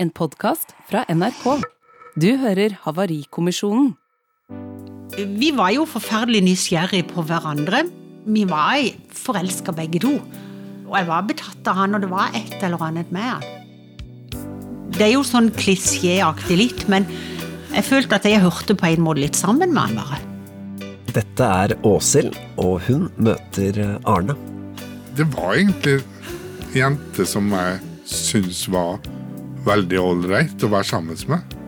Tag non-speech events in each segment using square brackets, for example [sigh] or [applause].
en podkast fra NRK. Du hører Havarikommisjonen. Vi var jo forferdelig nysgjerrig på hverandre. Vi var forelska begge to. Og jeg var betatt av han, og det var et eller annet med han. Det er jo sånn klisjéaktig litt, men jeg følte at jeg hørte på en måte litt sammen med han, bare. Dette er Åshild, og hun møter Arne. Det var egentlig en jente som jeg syns var veldig ålreit å være sammen med.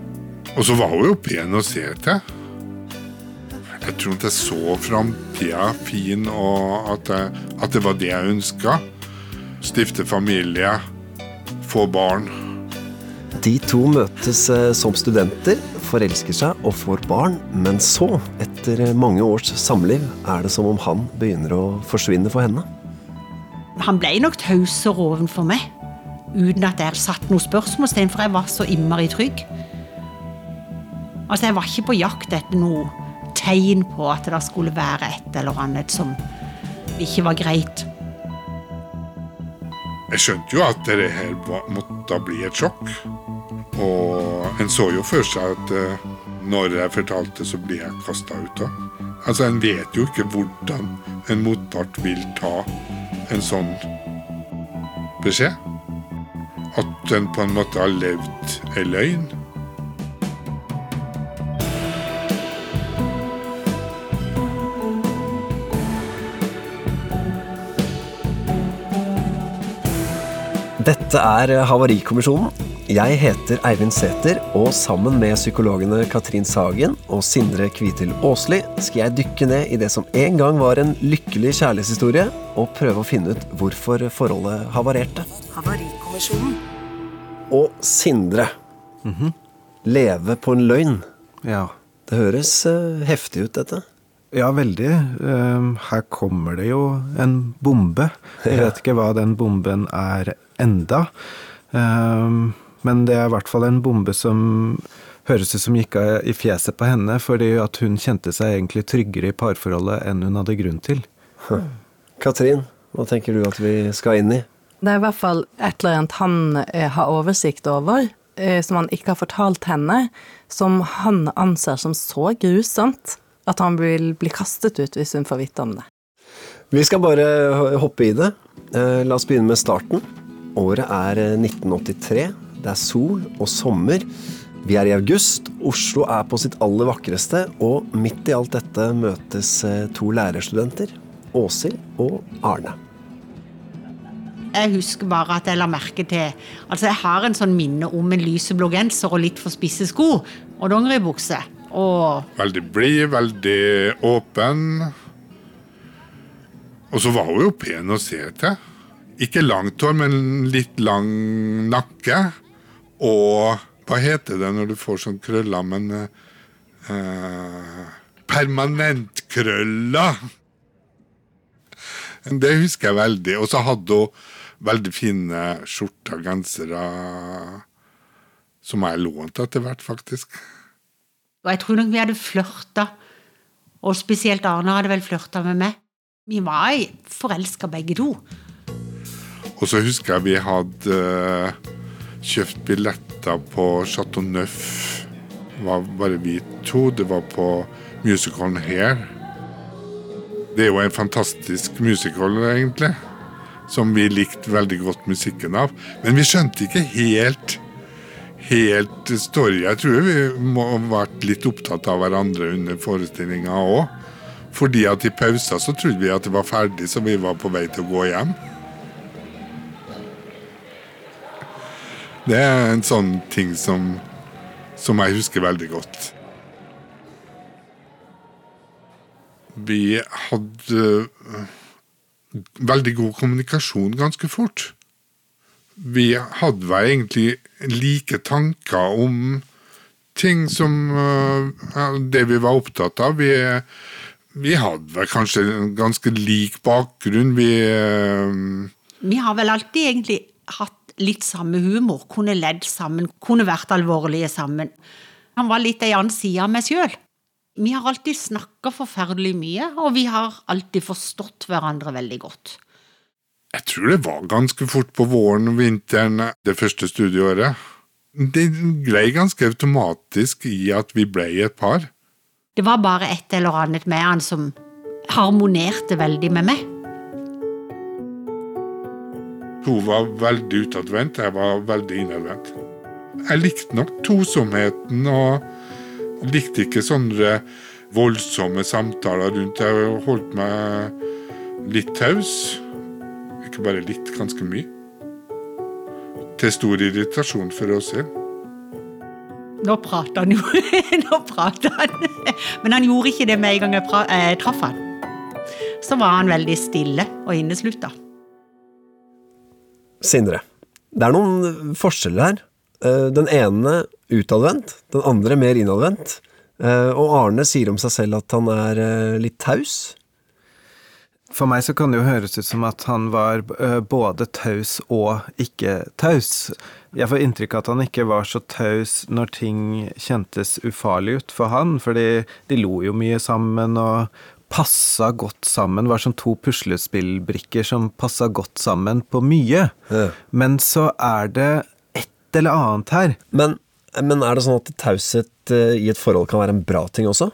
Og så var hun jo pen å se til. Jeg tror at jeg så framtida fin, og at, jeg, at det var det jeg ønska. Stifte familie, få barn. De to møtes eh, som studenter, forelsker seg og får barn, men så, etter mange års samliv, er det som om han begynner å forsvinne for henne. Han ble nok tausere overfor meg, uten at jeg satte noe spørsmålstegn, for jeg var så innmari trygg. Altså, jeg var ikke på jakt etter noe tegn på at det skulle være et eller annet som ikke var greit. Jeg skjønte jo at det her måtte bli et sjokk. Og en så jo for seg at uh, når jeg fortalte, så blir jeg kasta ut av. Altså, en vet jo ikke hvordan en motpart vil ta en sånn beskjed. At en på en måte har levd ei løgn. Dette er Havarikommisjonen. Jeg heter Eivind Sæther, og sammen med psykologene Katrin Sagen og Sindre Kvitil Aasli skal jeg dykke ned i det som en gang var en lykkelig kjærlighetshistorie, og prøve å finne ut hvorfor forholdet havarerte. Havarikommisjonen. Og Sindre. Leve på en løgn. Ja. Det høres eh, heftig ut, dette. ja, veldig. Ehm, Her kommer det jo en bombe. Jeg vet ikke hva den bomben er enda. Ehm, Men det er i hvert fall en bombe som høres ut som gikk av i fjeset på henne, fordi at hun kjente seg egentlig tryggere i parforholdet enn hun hadde grunn til. Katrin, hva tenker du at vi skal inn i? Det er i hvert fall et eller annet han eh, har oversikt over, eh, som han ikke har fortalt henne, som han anser som så grusomt at han vil bli kastet ut hvis hun får vite om det. Vi skal bare hoppe i det. Eh, La oss begynne med starten. Året er eh, 1983. Det er sol og sommer. Vi er i august. Oslo er på sitt aller vakreste, og midt i alt dette møtes to lærerstudenter. Åshild og Arne. Jeg husker bare at jeg la merke til Altså, jeg har en sånn minne om en lyseblå genser og litt for spisse sko og dongeribukse. Og Veldig blid, veldig åpen. Og så var hun jo pen å se til. Ikke langt hår, men litt lang nakke. Og hva heter det når du får sånn krøller, men eh, Permanentkrøller! Det husker jeg veldig. Og så hadde hun veldig fine skjorter og gensere som jeg lånte etter hvert, faktisk. Og jeg tror nok vi hadde flørta, og spesielt Arne hadde vel flørta med meg. Vi var forelska begge to. Og så husker jeg vi hadde eh, kjøpt billetter på Chateau Neuf. Det var bare vi to. Det var på musicalen her. Det er jo en fantastisk musical, egentlig. Som vi likte veldig godt musikken av. Men vi skjønte ikke helt helt story. Jeg tror vi må ha vært litt opptatt av hverandre under forestillinga òg. Fordi at i pausa så trodde vi at det var ferdig, så vi var på vei til å gå hjem. Det er en sånn ting som, som jeg husker veldig godt. Vi hadde veldig god kommunikasjon ganske fort. Vi hadde vel egentlig like tanker om ting som øh, det vi var opptatt av. Vi, vi hadde vel kanskje en ganske lik bakgrunn. Vi øh, Vi har vel alltid egentlig hatt litt samme humor, kunne ledd sammen, kunne vært alvorlige sammen. Han var litt ei annen side av meg sjøl. Vi har alltid snakka forferdelig mye, og vi har alltid forstått hverandre veldig godt. Jeg tror det var ganske fort på våren og vinteren det første studieåret. Det glei ganske automatisk i at vi ble et par. Det var bare et eller annet med han som harmonerte veldig med meg. Hun var veldig utadvendt, jeg var veldig innadvendt. Jeg likte nok tosomheten og likte ikke sånne voldsomme samtaler rundt. Jeg holdt meg litt taus. Ikke bare litt, ganske mye. Til stor irritasjon for oss selv. Nå prater han jo. [laughs] Nå prater han. Men han gjorde ikke det med en gang jeg pra eh, traff han. Så var han veldig stille og inneslutta. Sindre, det er noen forskjeller her. Eh, Den ene utadvendt, den andre mer innadvendt. Eh, Og Arne sier om seg selv at han er eh, litt taus. For meg så kan det jo høres ut som at han var både taus og ikke taus. Jeg får inntrykk av at han ikke var så taus når ting kjentes ufarlig ut for han, fordi de lo jo mye sammen og passa godt sammen, var som to puslespillbrikker som passa godt sammen på mye. Ja. Men så er det et eller annet her. Men, men er det sånn at taushet eh, i et forhold kan være en bra ting også?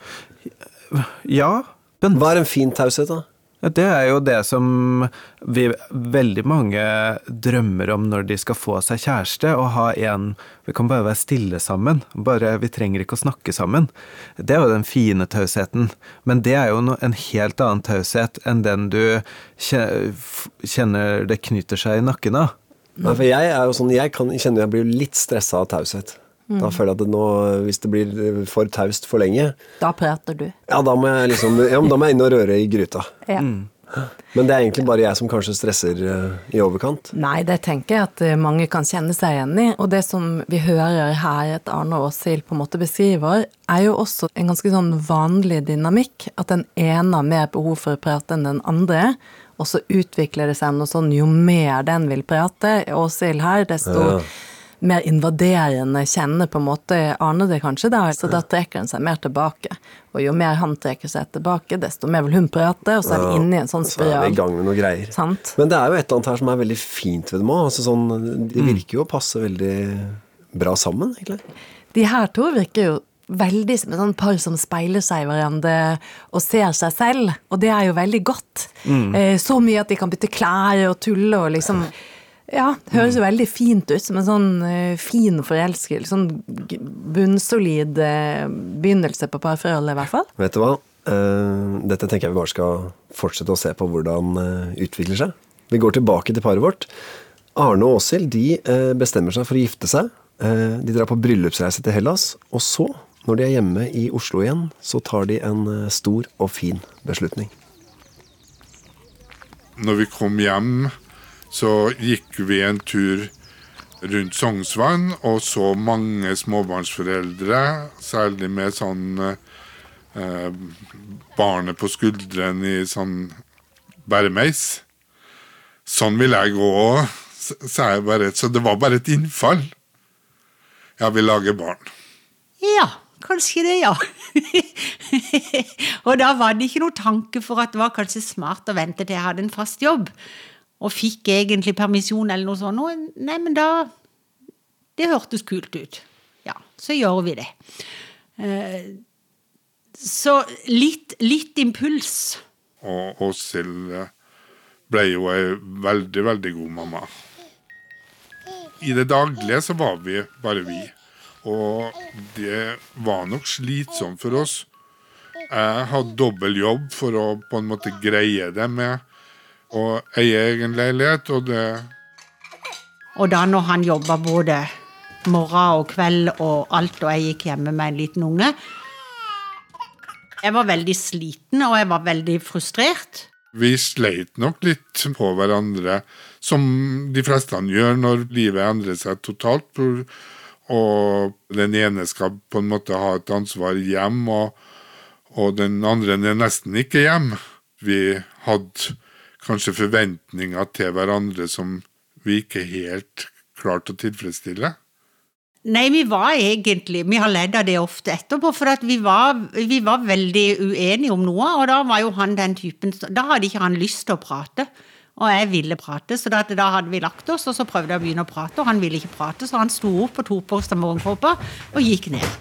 Ja, men Hva er en fin taushet, da? Det er jo det som vi, veldig mange drømmer om når de skal få seg kjæreste, å ha en Vi kan bare være stille sammen. Bare, vi trenger ikke å snakke sammen. Det er jo den fine tausheten. Men det er jo no, en helt annen taushet enn den du kjenner det knyter seg i nakken av. Nei, for jeg er jo sånn, jeg kan, kjenner jeg blir litt stressa av taushet. Da føler jeg at det nå, hvis det blir for taust for lenge, Da prater du. ja, da må jeg liksom Ja, men da må jeg inn og røre i gryta. Ja. Men det er egentlig bare jeg som kanskje stresser eh, i overkant. Nei, det tenker jeg at eh, mange kan kjenne seg igjen i. Og det som vi hører her at Arne Åshild på en måte beskriver, er jo også en ganske sånn vanlig dynamikk. At den ene har mer behov for å prate enn den andre. Og så utvikler det seg noe sånn jo mer den vil prate, Åshild her, desto Ja. mer invaderende kjenner på en måte Arne det kanskje da, så da trekker han seg mer tilbake. Og jo mer han trekker seg tilbake, desto mer vil hun prate, og så er vi inne i en sånn spiral. Så er vi i gang med noe greier. Sant? Men det er jo et eller annet her som er veldig fint ved dem òg. Altså sånn, de virker jo å passe veldig bra sammen, egentlig. De her to virker jo veldig som et sånn par som speiler seg i hverandre og ser seg selv, og det er jo veldig godt. Eh, så mye at de kan bytte klær og tulle og liksom Ja, høres jo veldig fint ut, som en sånn eh, fin forelskelse. Sånn bunnsolid eh, begynnelse på parforholdet, i hvert fall. Vet du hva? Dette tenker jeg vi bare skal fortsette å se på hvordan uh, utvikler seg. Vi går tilbake til paret vårt. Arne og Åshild de bestemmer seg for å gifte seg. De drar på bryllupsreise til Hellas. Og så, når de er hjemme i Oslo igjen, så tar de en eh, stor og fin beslutning. Når vi kom hjem, så gikk vi en tur rundt Sognsvann og så mange småbarnsforeldre, særlig med sånn eh, barnet på skulderen i sånn bæremeis. Sånn vil jeg gå òg, sa jeg bare. Så det var bare et innfall. Jeg vil lage barn. Ja, kanskje det, ja. [laughs] og da var det ikke noe tanke for at det var kanskje smart å vente til jeg hadde en fast jobb. Og fikk egentlig permisjon eller noe sånt. Nei, men da Det hørtes kult ut. Ja, så gjør vi det. Eh, Så litt, litt impuls. Og Åshild ble jo ei veldig, veldig god mamma. I det daglige så var vi bare vi. Og det var nok slitsomt for oss. Jeg hadde dobbel jobb for å på en måte greie det med å eie egen leilighet, og det Og da når han jobba både morgen og kveld og alt, og jeg gikk hjemme med en liten unge Jeg var veldig sliten, og jeg var veldig frustrert. Vi sleit nok litt på hverandre, som de fleste gjør når livet endrer seg totalt. Og den ene skal på en måte ha et ansvar hjem, og, og den andre er nesten ikke hjem. Vi hadde kanskje forventninger til hverandre som vi ikke helt klarte å tilfredsstille. Nei, vi var egentlig Vi har ledd av det ofte etterpå, for vi var, vi var veldig uenige om noe, og da var jo han den typen Da hadde ikke han lyst til å prate. Og jeg ville prate, så da, da hadde vi lagt oss, og så prøvde jeg å begynne å prate, og han ville ikke prate, så han sto opp og tok på seg morgenkåpa og gikk ned.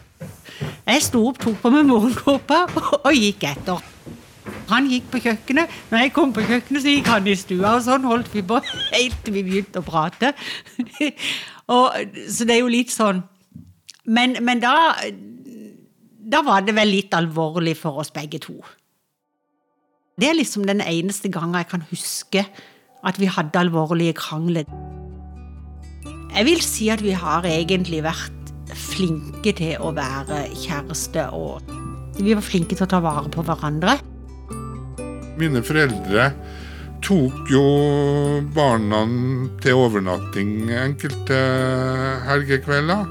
Jeg sto opp, tok på meg morgenkåpa og, gikk etter. Han gikk på kjøkkenet. Når jeg kom på kjøkkenet, så gikk han i stua, og sånn holdt vi på [laughs] helt til vi begynte å prate. [laughs] og, så det er jo litt sånn Men, men da, da var det vel litt alvorlig for oss begge to. Det er liksom den eneste gangen jeg kan huske at vi hadde alvorlige krangler. Jeg vil si at vi har egentlig vært flinke til å være kjæreste, og vi var flinke til å ta vare på hverandre. Mine foreldre tok jo barna til overnatting enkelte helgekvelder.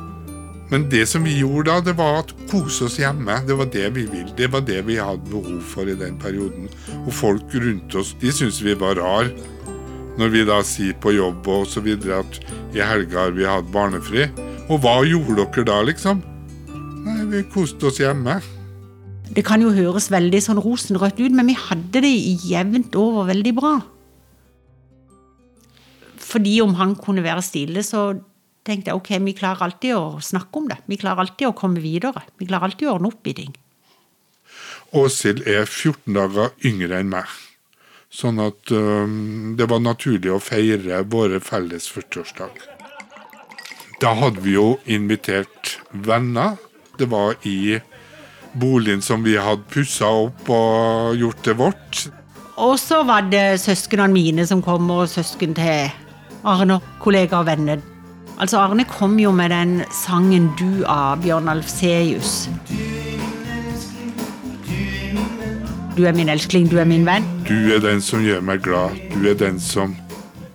Men det som vi gjorde da, det var å kose oss hjemme. Det var det vi ville. Det var det vi hadde behov for i den perioden. Og folk rundt oss, de syntes vi var rar. Når vi da sier på jobb og så videre at i helga har vi hatt barnefri. Og hva gjorde dere da, liksom? Nei, vi koste oss hjemme. Det kan jo høres veldig sånn rosenrødt ut, men vi hadde det jevnt over veldig bra. Fordi om han kunne være stille, så tenkte jeg ok, vi klarer alltid å snakke om det. Vi klarer alltid å komme videre. Vi klarer alltid å ordne opp i ting. Åshild er 14 dager yngre enn meg. Sånn at um, det var naturlig å feire våre felles 40-årsdag. Da hadde vi jo invitert venner. Det var i boligen som vi hadde pussa opp og gjort det vårt. Og så var det søsknene mine som kom, og søsken til Arne, kollegaer og venner. Altså Arne kom jo med den sangen 'Du' av Bjørn Alfseius. Du er min elskling, du er min venn. Du er den som gjør meg glad. Du er den som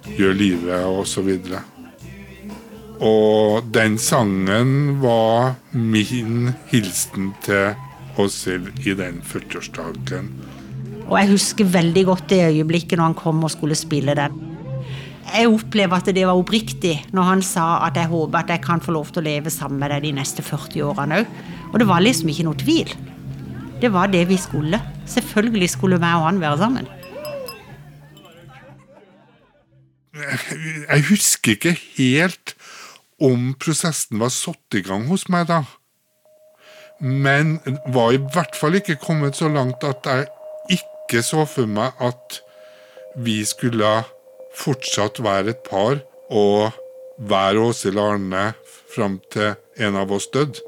gjør livet, og så videre. Og den sangen var min hilsen til Åshild i den 40-årsdagen. Og jeg husker veldig godt det øyeblikket når han kom og skulle spille den. Jeg opplever at det var oppriktig når han sa at jeg håper at jeg kan få lov til å leve sammen med deg de neste 40 årene òg. Og det var liksom ikke noe tvil. Det var det vi skulle. Selvfølgelig skulle meg og han være sammen. Jeg husker ikke helt om prosessen var satt i gang hos meg da. Men var i hvert fall ikke kommet så langt at jeg ikke så for meg at vi skulle fortsatt være et par og være Åshild Arne fram til en av oss døde.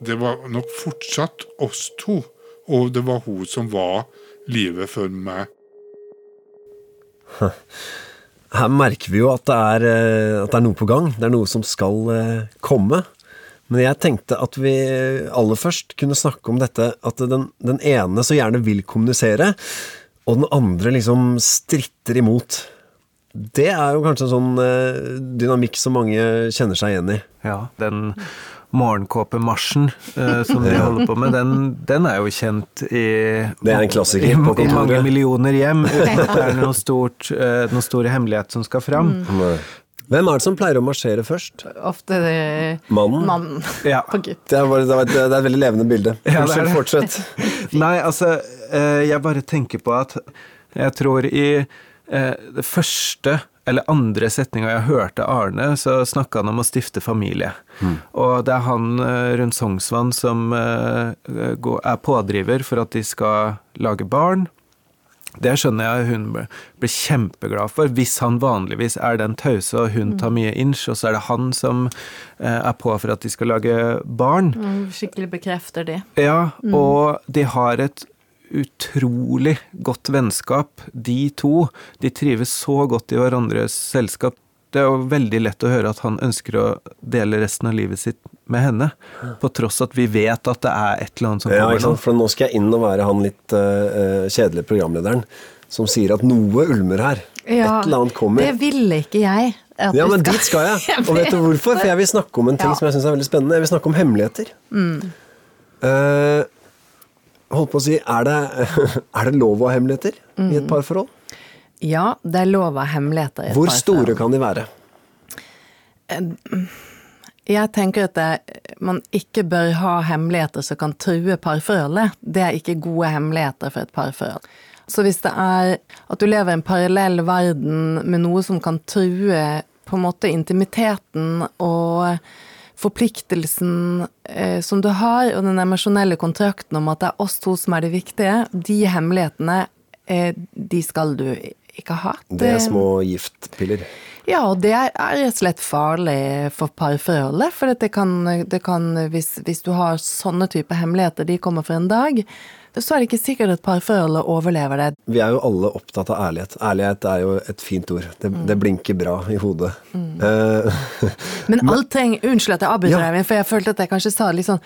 Det var nok fortsatt oss to, og det var hun som var livet for meg. [laughs] Her merker vi jo at det, er, eh, at det er noe på gang. Det er noe som skal eh, komme. Men jeg tenkte at vi aller først kunne snakke om dette at den, den ene så gjerne vil kommunisere, og den andre liksom stritter imot. Det er jo kanskje en sånn eh, dynamikk som mange kjenner seg igjen i. Ja, den morgenkåpemarsjen uh, som de holder på med, den, den er jo kjent i Det er en klassiker i, på i mange millioner hjem, [laughs] uten at det er noe stort, eh, noe stor hemmelighet som skal fram. Hvem er det som pleier å marsjere først? Ofte det Mannen? mannen Ja. Det er, bare, det er, det er et veldig levende bilde. Ja, Unnskyld, fortsett. [laughs] Nei, altså, eh, jeg bare tenker på at jeg tror i eh, det første eller andre setninga jeg hørte Arne, så snakka han om å stifte familie. Og det er han eh, rundt Sognsvann som eh, går- er pådriver for at de skal lage barn. Det skjønner jeg hun blir kjempeglad for, hvis han vanligvis er den tause og hun tar mye inch, og så er det han som eh, er på for at de skal lage barn. Mm, Skikkelig bekrefter det. Ja, og de har et utrolig godt vennskap, de to. De trives så godt i hverandres selskap. Det er jo veldig lett å høre at han ønsker å dele resten av livet sitt med henne, på tross at vi vet at det er et eller annet som kommer Ja, sant? For nå skal jeg inn og være han litt uh, kjedelige programlederen som sier at noe ulmer her. Et eller annet kommer. Det ville ikke jeg. at Ja, men skal- dit skal jeg. [laughs] Og vet du hvorfor? For jeg vil snakke om en ting Ja. som jeg syns er veldig spennende. Jeg vil snakke om hemmeligheter. Eh, holdt på å si, er det, [laughs] er det lov å ha hemmeligheter i et parforhold? Ja, det er lov å ha hemmeligheter. i et Hvor parforhold. store kan de være? Jeg tenker at det, man ikke bør ha hemmeligheter som kan true parforholdet. Det er ikke gode hemmeligheter for et parforhold. Så hvis det er at du lever i en parallell verden med noe som kan true på en måte intimiteten og forpliktelsen eh, som du har, og den emosjonelle kontrakten om at det er oss to som er det viktige, de hemmelighetene, eh, de skal du ikke ha. Det er små giftpiller. Ja, og det er rett og slett farlig for parforholdet. For det kan, det kan hvis, hvis, du har sånne type hemmeligheter, de kommer for en dag, så er det ikke sikkert at parforholdet overlever det. Vi er jo alle opptatt av ærlighet. Ærlighet er jo et fint ord. Det, mm. det blinker bra i hodet. Mm. [laughs] Uh, men alt trenger Unnskyld at jeg avbryter deg, ja. for jeg følte at jeg kanskje sa det litt sånn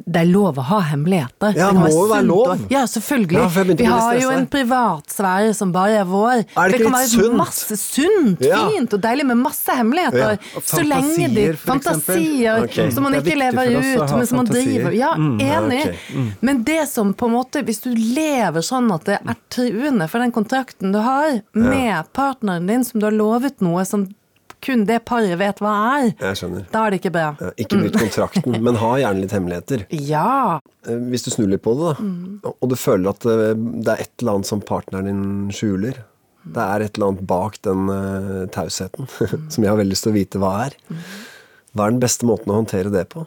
Det er lov å ha hemmeligheter. Ja, det må jo være lov. Og, ja, selvfølgelig. Ja, vi har jo en privatsfære som bare er vår. Er det, det kan være sunt? masse sunt, fint og deilig med masse hemmeligheter. Så lenge de Fantasier okay. som man ikke lever ut, men som man driver Ja, mm, enig. Okay. Mm. Men det som på en måte Hvis du lever sånn at det er truende for den kontrakten du har med ja. partneren din, som du har lovet noe som kun det paret vet hva er, Jeg skjønner. da er det ikke bra. Ja, ikke bryt [laughs] kontrakten, men ha gjerne litt hemmeligheter. Ja. Eh, hvis du snur litt på det, da, mm. og du føler at eh, det er et eller annet som partneren din skjuler, det er et eller annet bak den uh, tausheten [laughs] som jeg har veldig lyst til å vite hva er. Hva er den beste måten å håndtere det på?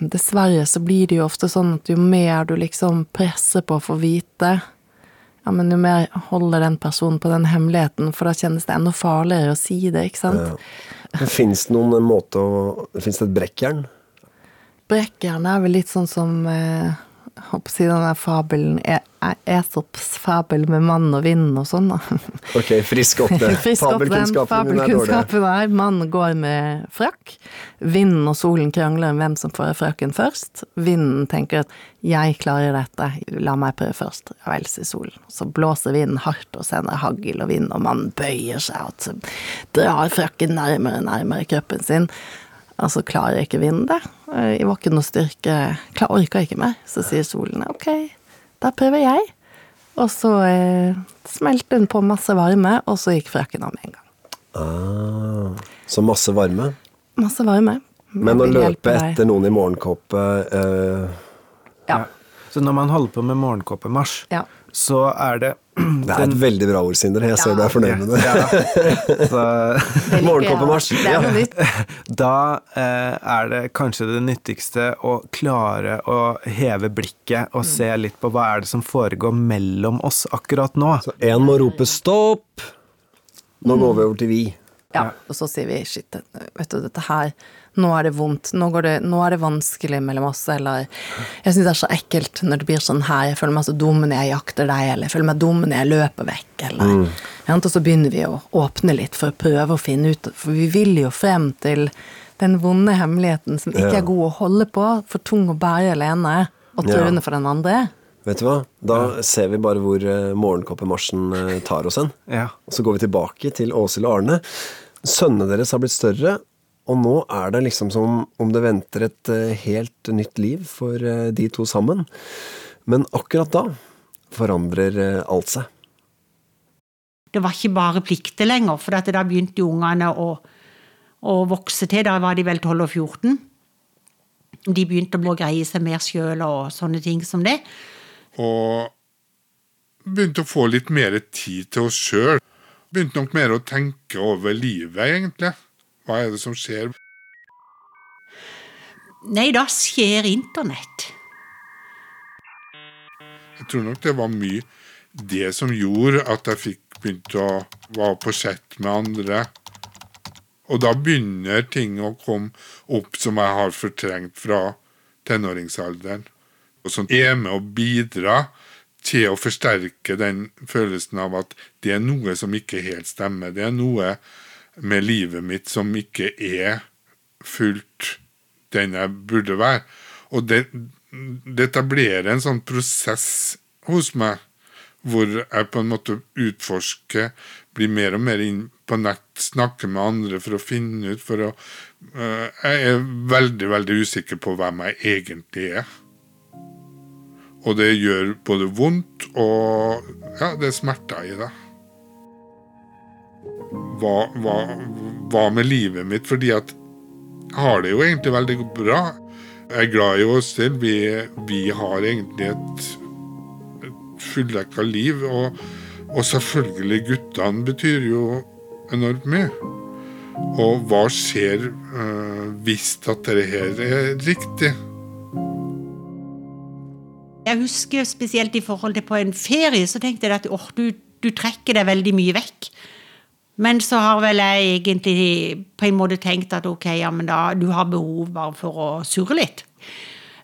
Dessverre så blir det jo ofte sånn at jo mer du liksom presser på å få vite, ja, men jo mer holder den personen på den hemmeligheten, for da kjennes det enda farligere å si det, ikke sant? Ja. Fins det noen måte å Fins det et brekkjern? Brekkjern er vel litt sånn som eh, håper å si den der fabelen Esops fabel med mann og vind og sånn, da. Ok, frisk opp [laughs] det. Fabelkunnskapen fabelkunnskapen er dårlig. Mannen går med frakk. Vinden og solen krangler om hvem som får frakken først. Vinden tenker at 'jeg klarer dette, la meg prøve først'. Ja vel, sier solen. Så blåser vinden hardt og sender hagl og vind, og mannen bøyer seg og drar frakken nærmere og nærmere kroppen sin. Altså, klarer jeg ikke vinden det? Jeg var ikke noe styrke klar, Orka ikke mer. Så sier solen ok, da prøver jeg. Og så eh, smelte hun på masse varme, og så gikk frakken av med en gang. Ah, så masse varme? Masse varme. Men å løpe etter noen i morgenkåpe eh... ja. Så når man holder på med morgenkåpemarsj, ja så er det [clears throat] Det er et veldig bra ord, Sindre. Jeg ser ja. du er fornøyd med det. Ja. Morgenkåpemarsj. Ja. [laughs] Da eh, er det kanskje det nyttigste å klare å heve blikket og mm. se litt på hva er det som foregår mellom oss akkurat nå. Så én må rope stopp. Nå går vi over til vi. Ja, og så sier vi shit, vet du, dette her nå er det vondt, nå, det, nå er det vanskelig mellom oss, eller jeg syns det er så ekkelt når det blir sånn her, jeg føler meg så dum når jeg jakter deg, eller jeg føler meg dum når jeg løper vekk, eller mm. Og så begynner vi å åpne litt for å prøve å finne ut, for vi vil jo frem til den vonde hemmeligheten som ikke er god å holde på, for tung å bære alene, og truende ja. for den andre. Vet du hva, da ser vi bare hvor uh, morgenkoppemarsjen uh, tar oss hen. Ja. Og så går vi tilbake til Åshild og Arne. Sønnene deres har blitt større, og nå er det liksom som om det venter et eh, helt nytt liv for eh, de to sammen. Men akkurat da forandrer eh, alt seg. Det var ikke bare plikter lenger, for da begynte jo ungene å, å, vokse til. Da var de vel 12 og 14. De begynte å greie seg mer sjøl og sånne ting som det. Og begynte å få litt mer tid til oss sjøl. Begynte nok mer å tenke over livet, egentlig. Hva er det som skjer? Nei, da skjer internett. Jeg tror nok det var mye det som gjorde at jeg fikk begynt å være på chat med andre. Og da begynner ting å komme opp som jeg har fortrengt fra tenåringsalderen. Og som er med å bidra til å forsterke den følelsen av at det er noe som ikke helt stemmer. Det er noe med livet mitt som ikke er fullt den jeg burde være. Og det, det etablerer en sånn prosess hos meg hvor jeg på en måte utforsker, blir mer og mer inn på nett, snakker med andre for å finne ut for å, uh, Jeg er veldig, veldig usikker på hvem jeg egentlig er. Og det gjør både vondt og Ja, det er smerter i det hva, hva, hva, med livet mitt? Fordi at jeg har det jo egentlig veldig bra. Jeg er glad i oss selv. Vi, vi har egentlig et, et fulldekka liv. Og, og selvfølgelig, guttene betyr jo enormt mye. Og hva skjer øh, hvis at dette her er riktig? Jeg husker spesielt i forhold til på en ferie, så tenkte jeg at åh, du, du trekker deg veldig mye vekk. Men så har vel jeg egentlig på en måte tenkt at ok, ja, men da du har behov bare for å surre litt.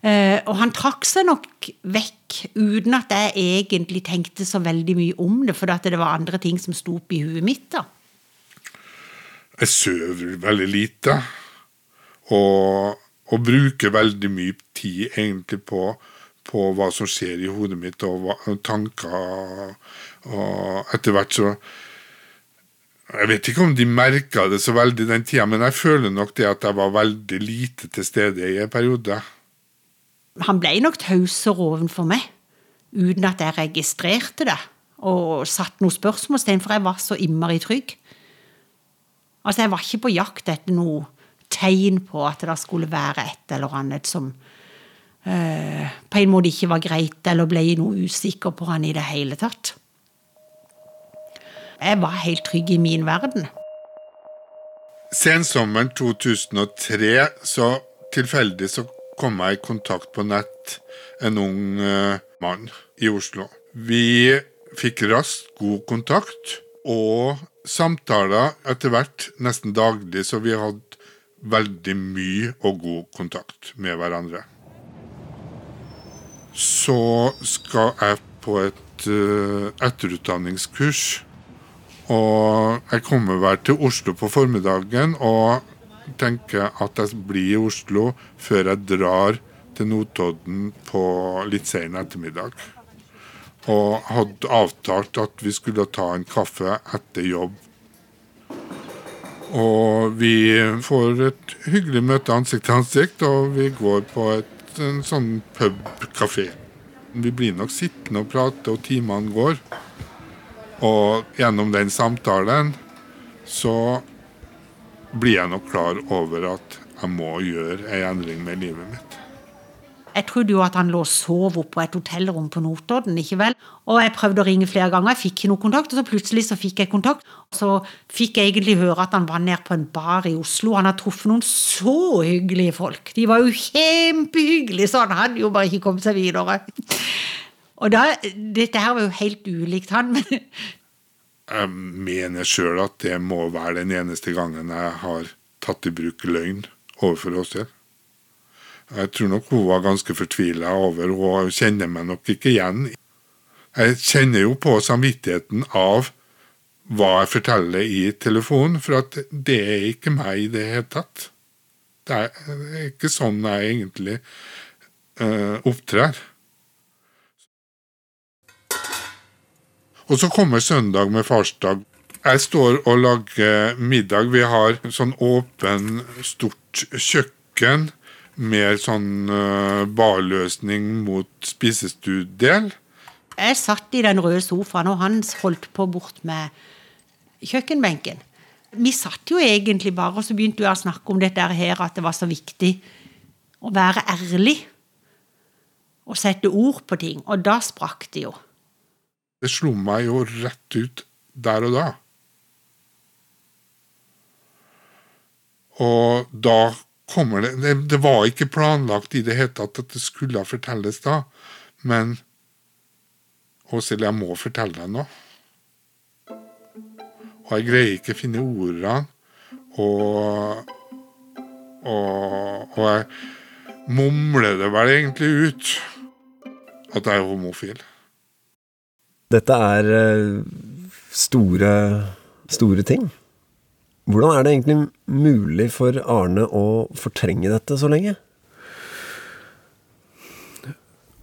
Uh, og han trakk seg nok vekk uten at jeg egentlig tenkte så veldig mye om det, for det var andre ting som sto opp i huet mitt. da. Jeg sover veldig lite. Og, og bruker veldig mye tid egentlig på, på hva som skjer i hodet mitt, og, hva, og tanker. Og etter hvert så Jeg vet ikke om de merka det så veldig den tida, men jeg føler nok det at jeg var veldig lite til stede i en periode. Han ble nok tausere overfor meg, uten at jeg registrerte det og satte noe spørsmålstegn, for jeg var så innmari trygg. Altså, jeg var ikke på jakt etter noe tegn på at det skulle være et eller annet som øh, på en måte ikke var greit, eller ble noe usikker på han i det hele tatt. Jeg var helt trygg i min verden. Sensommeren 2003 så tilfeldig så kom jeg i kontakt på nett en ung uh, mann i Oslo. Vi fikk raskt god kontakt og samtaler etter hvert nesten daglig, så vi hadde veldig mye og god kontakt med hverandre. Så skal jeg på et uh, etterutdanningskurs. Og jeg kommer vel til Oslo på formiddagen og tenker at jeg blir i Oslo før jeg drar til Notodden på litt sen ettermiddag. Og hadde avtalt at vi skulle ta en kaffe etter jobb. Og vi får et hyggelig møte ansikt til ansikt, og vi går på et, en sånn pub-kafé. Vi blir nok sittende og prate, og timene går. Og gjennom den samtalen så blir jeg nok klar over at jeg må gjøre en endring med livet mitt. Jeg trodde jo at han lå og sov oppe på et hotellrom på Notodden. ikke vel? Og jeg prøvde å ringe flere ganger, jeg fikk ikke noe kontakt. Og så plutselig så fikk jeg kontakt. Så fikk jeg egentlig høre at han var nede på en bar i Oslo. Han har truffet noen så hyggelige folk. De var jo kjempehyggelige, så han hadde jo bare ikke kommet seg videre. Og da, Dette her var jo helt ulikt han, men Jeg mener sjøl at det må være den eneste gangen jeg har tatt i bruk løgn overfor Åshild. Jeg tror nok hun var ganske fortvila over Hun kjenner meg nok ikke igjen. Jeg kjenner jo på samvittigheten av hva jeg forteller i telefonen, for at det er ikke meg i det hele tatt. Det er ikke sånn jeg egentlig uh, opptrer. Og så kommer søndag med farsdag. Jeg står og lager middag. Vi har sånn åpen, stort kjøkken med sånn uh, barløsning mot spisestuedel. jeg satt i den røde sofaen, og han holdt på bort med kjøkkenbenken. Vi satt jo egentlig bare, og så begynte jeg å snakke om dette her, at det var så viktig å være ærlig. Og sette ord på ting. Og da sprakk det jo. Det slo meg jo rett ut der og da. Og da kommer det Det, det var ikke planlagt i det hele tatt at det skulle fortelles da, men Åshild, jeg må fortelle deg noe. Og jeg greier ikke å finne ordene, og, og, og jeg mumler det vel egentlig ut at jeg er homofil. Dette er eh, store, store ting. Hvordan er det egentlig mulig for Arne å fortrenge dette så lenge?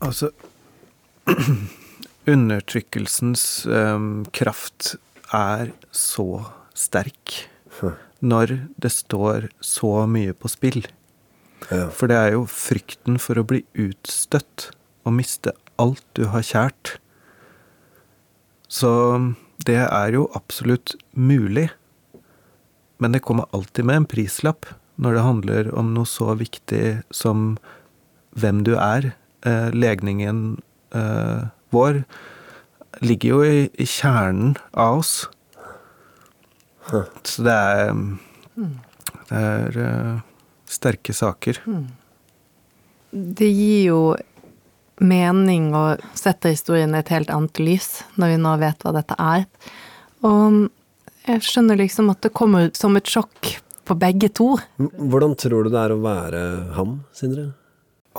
Altså [clears throat] Undertrykkelsens um, kraft er så sterk når det står så mye på spill. Ja. For det er jo frykten for å bli utstøtt og miste alt du har kjært. Så det er jo absolutt mulig. Men det kommer alltid med en prislapp når det handler om noe så viktig som hvem du er, eh, legningen eh, vår, ligger jo i, i kjernen av oss. Så det er Det er eh, sterke saker. Det gir jo mening og setter historien i et helt annet lys, når vi nå vet hva dette er. Og jeg skjønner liksom at det kommer som et sjokk på begge to. Hvordan tror du det er å være ham, Sindre?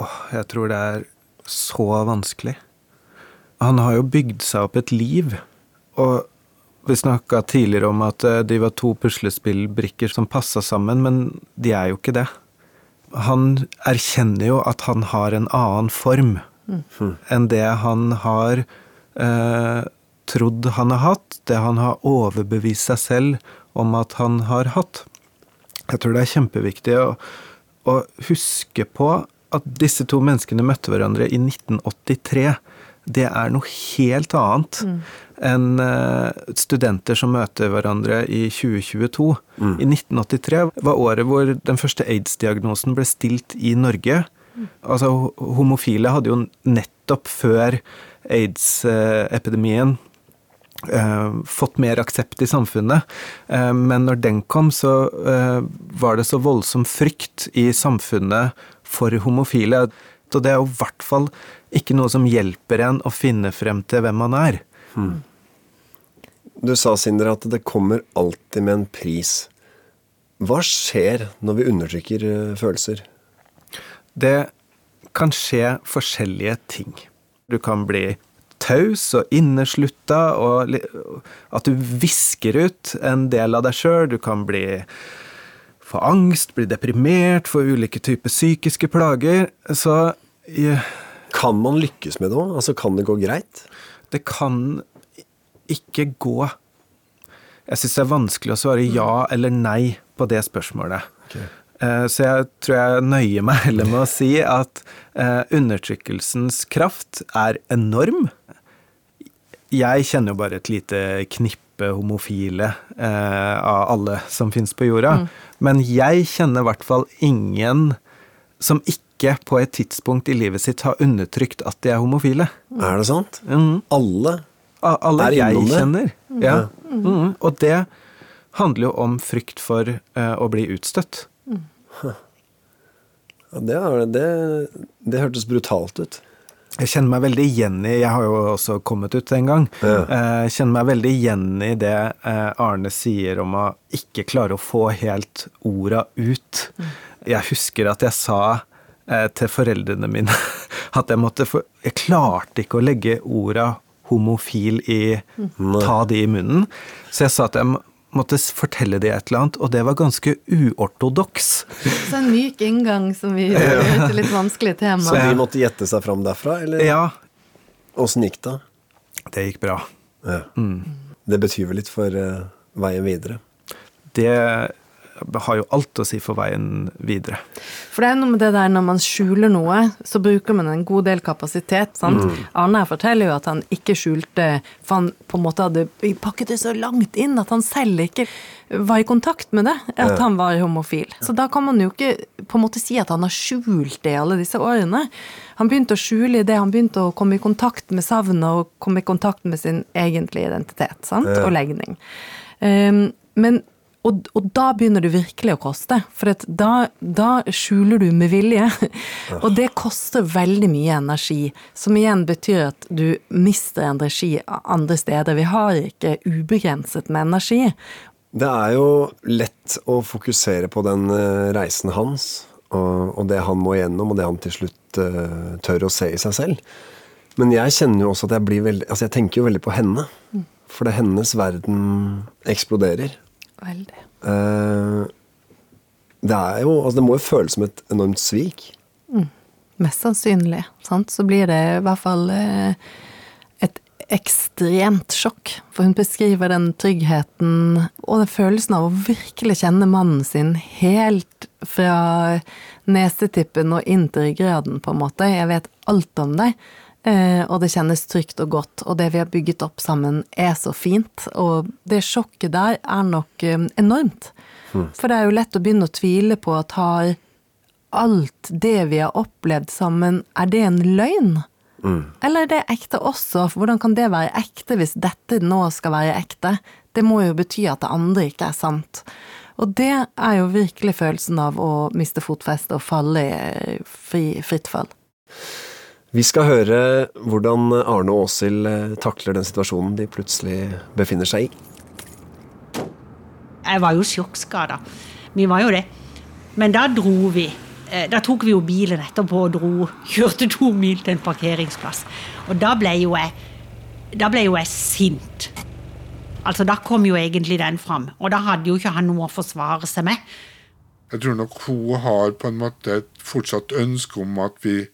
Åh, jeg tror det er så vanskelig. Han har jo bygd seg opp et liv, og vi snakka tidligere om at eh, de var to puslespillbrikker som passa sammen, men de er jo ikke det. Han erkjenner jo at han har en annen form enn det han har eh, trodd han har hatt, det han har overbevist seg selv om at han har hatt. Jeg tror det er kjempeviktig å, å huske på at disse to menneskene møtte hverandre i 1983. Det er noe helt annet enn uh, studenter som møter hverandre i 2022. I 1983 var året hvor den første aids-diagnosen ble stilt i Norge. Altså, homofile hadde jo nettopp før aids-epidemien eh, fått mer aksept i samfunnet. Eh, men når den kom, så eh, var det så voldsom frykt i samfunnet for homofile. Så det er jo i hvert fall ikke noe som hjelper en å finne frem til hvem man er. Du sa, Sindre, at det kommer alltid med en pris. Hva skjer når vi undertrykker følelser? Det kan skje forskjellige ting. Du kan bli taus og inneslutta, og at du visker ut en del av deg sjøl. Du kan bli få angst, bli deprimert, få ulike typer psykiske plager. Så ja. Kan man lykkes med det òg? Altså, kan det gå greit? det kan ikke gå Jeg syns det er vanskelig å svare ja eller nei på det spørsmålet. Eh, Så jeg tror jeg nøyer meg [laughs] heller med å si at eh, undertrykkelsens kraft er enorm. Jeg kjenner jo bare et lite knippe homofile eh, av alle som fins på jorda. Men jeg kjenner i hvert fall ingen som ikke på et tidspunkt i livet sitt har undertrykt at de er homofile. Er det sant? Mm. Alle? A- Alle Er jeg innom det? kjenner. Ja. Mm. Og det handler jo om frykt for uh, å bli utstøtt. [laughs] Ja, det, det, det hørtes brutalt ut. Jeg kjenner meg veldig igjen i Jeg har jo også kommet ut en gang. Ja. Eh, Jeg kjenner meg veldig igjen i det eh, Arne sier om å ikke klare å få helt orda ut. Jeg husker at jeg sa eh, til foreldrene mine [laughs] at jeg måtte få Jeg klarte ikke å legge orda homofil i Ta de i munnen. Så jeg sa at jeg måtte fortelle de et eller annet, og det var ganske uortodoks. [laughs] Så en myk inngang som vi gjør til et litt vanskelig tema. Så de måtte gjette seg fram derfra, eller Ja, åssen gikk det? det gikk bra. Ja. Det betyr vel litt for uh, veien videre. Det har jo alt å si for veien videre. For det er noe med det der når man skjuler noe, så bruker man en god del kapasitet. sant? Arne her forteller jo at han ikke skjulte, for han på en måte hadde pakket det så langt inn at han selv ikke var i kontakt med det, at han var homofil. Så da kan man jo ikke på en måte si at han har skjult det i alle disse årene. Han begynte å skjule i det, han begynte å komme i kontakt med savnet og komme i kontakt med sin egentlige identitet sant? og legning. Um, men og, og da begynner det virkelig å koste, for at da, da skjuler du med vilje. Og det koster veldig mye energi, som igjen betyr at du mister energi andre steder. Vi har ikke ubegrenset med energi. Det er jo lett å fokusere på den eh, reisen hans, og, og det han må igjennom, og det han til slutt uh, tør å se i seg selv. Men jeg kjenner jo også at jeg blir veldig Altså, jeg tenker jo veldig på henne. For det er hennes verden eksploderer. Veldig. Eh, det er jo Altså, det må jo føles som et enormt svik. Mest sannsynlig. Sant? Så blir det i hvert fall eh, et ekstremt sjokk. For hun beskriver den tryggheten og den følelsen av å virkelig kjenne mannen sin helt fra nesetippen og inn til ryggraden, på en måte. Jeg vet alt om deg. Eh, Og det kjennes trygt og godt, og det vi har bygget opp sammen er så fint. Og det sjokket der er nok enormt. enormt. For det er jo lett å begynne å tvile på at har alt det vi har opplevd sammen, er det en løgn? Eller er det ekte også? For hvordan kan det være ekte hvis dette nå skal være ekte? Det må jo bety at det andre ikke er sant. Og det er jo virkelig følelsen av å miste fotfestet og falle i fri, fritt fall. Vi skal høre hvordan Arne og Åshild eh, takler den situasjonen de plutselig befinner seg i. Jeg var jo sjokkskada. Vi var jo det. Men da dro vi. Eh, Da tok vi jo bilen etterpå og dro. Kjørte to mil til en parkeringsplass. Og da ble jo jeg Da ble jo jeg sint. Altså, da kom jo egentlig den fram. Og da hadde jo ikke han noe å forsvare seg med. Jeg tror nok hun har på en måte et fortsatt ønske om at vi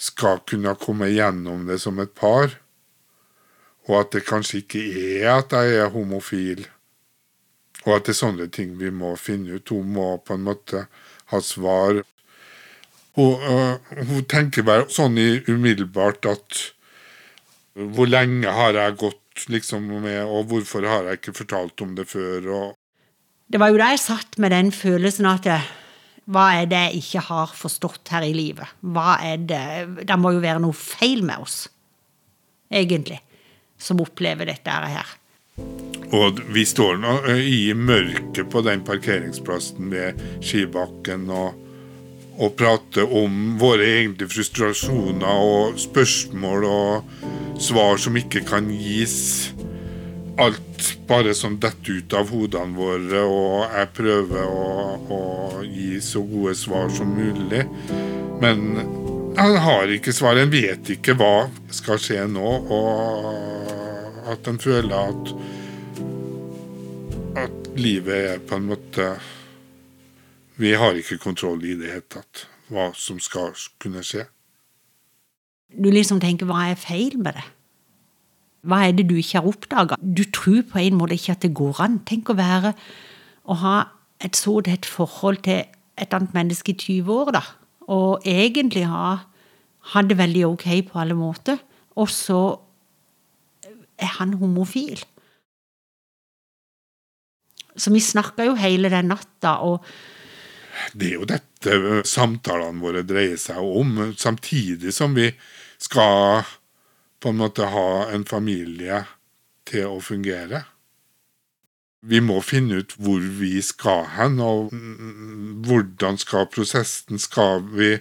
skal kunne komme gjennom det som et par. Og at det kanskje ikke er at jeg er homofil. Og at det er sånne ting vi må finne ut. Hun må på en måte ha svar. Hun, øh, hun tenker bare sånn umiddelbart at hvor lenge har jeg gått liksom med, og hvorfor har jeg ikke fortalt om det før? og Det var jo da jeg satt med den følelsen at eh, hva er det jeg ikke har forstått her i livet? Hva er det Det må jo være noe feil med oss, egentlig, som opplever dette her. Og vi står nå i mørket på den parkeringsplassen ved skibakken og, og prater om våre egentlige frustrasjoner og spørsmål og svar som ikke kan gis. Alt bare som detter ut av hodene våre, og jeg prøver å, å gi så gode svar som mulig. Men han har ikke svar. En vet ikke hva skal skje nå, og at en føler at at livet er på en måte Vi har ikke kontroll i det hele tatt, hva som skal kunne skje. Du liksom tenker hva er feil med det? Hva er det du ikke har oppdaga? Du tror på en måte ikke at det går an. Tenk å være Å ha et så tett forhold til et annet menneske i 20 år, da. Og egentlig ha, ha det veldig ok på alle måter. Og så er han homofil. Så vi snakka jo hele den natta, og Det er jo dette samtalene våre dreier seg om, samtidig som vi skal på en måte ha en familie til å fungere. Vi må finne ut hvor vi skal hen, og hvordan skal prosessen Skal vi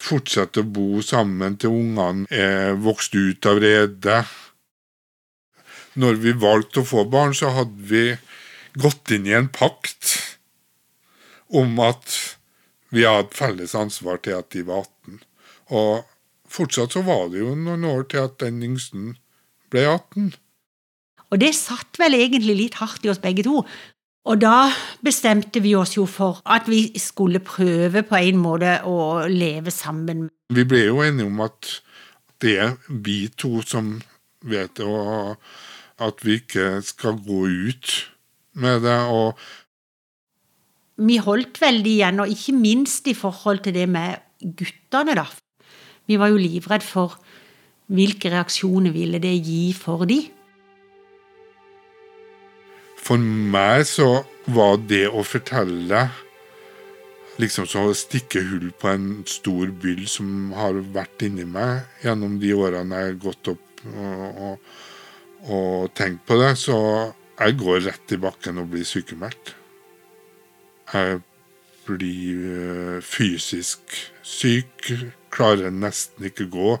fortsette å bo sammen til ungene er vokst ut av redet? Når vi valgte å få barn, så hadde vi gått inn i en pakt om at vi hadde felles ansvar til at de var 18. Og fortsatt så var det jo noen år til at den yngsten ble 18. Og det satt vel egentlig litt hardt i oss begge to. Og da bestemte vi oss jo for at vi skulle prøve på en måte å leve sammen. Vi ble jo enige om at det er vi to som vet det, og at vi ikke skal gå ut med det. Og Vi holdt veldig igjen, og ikke minst i forhold til det med guttene, da. Vi var jo livredd for hvilke reaksjoner ville det gi for de. for meg så var det å fortelle liksom så stikke hull på en stor byll som har vært inni meg gjennom de årene jeg har gått opp og, og, og tenkt på det, så jeg går rett i bakken og blir sykemeldt. Jeg blir øh, fysisk syk, klarer nesten ikke gå.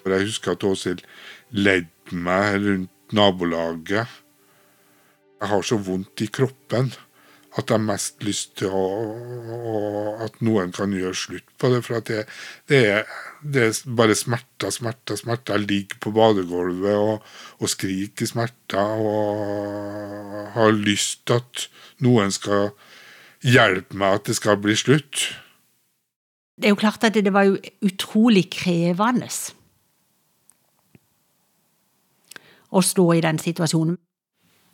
For Jeg husker at Åshild ledde meg rundt nabolaget. Jeg har så vondt i kroppen at jeg har mest lyst til å, å, at noen kan gjøre slutt på det. For at det, det, er, det er bare smerter, smerter, smerter. Jeg ligger på badegulvet og, og skriker smerter og har lyst til at noen skal hjelpe meg at det skal bli slutt. Det er jo klart at det, var jo utrolig krevende å stå i den situasjonen.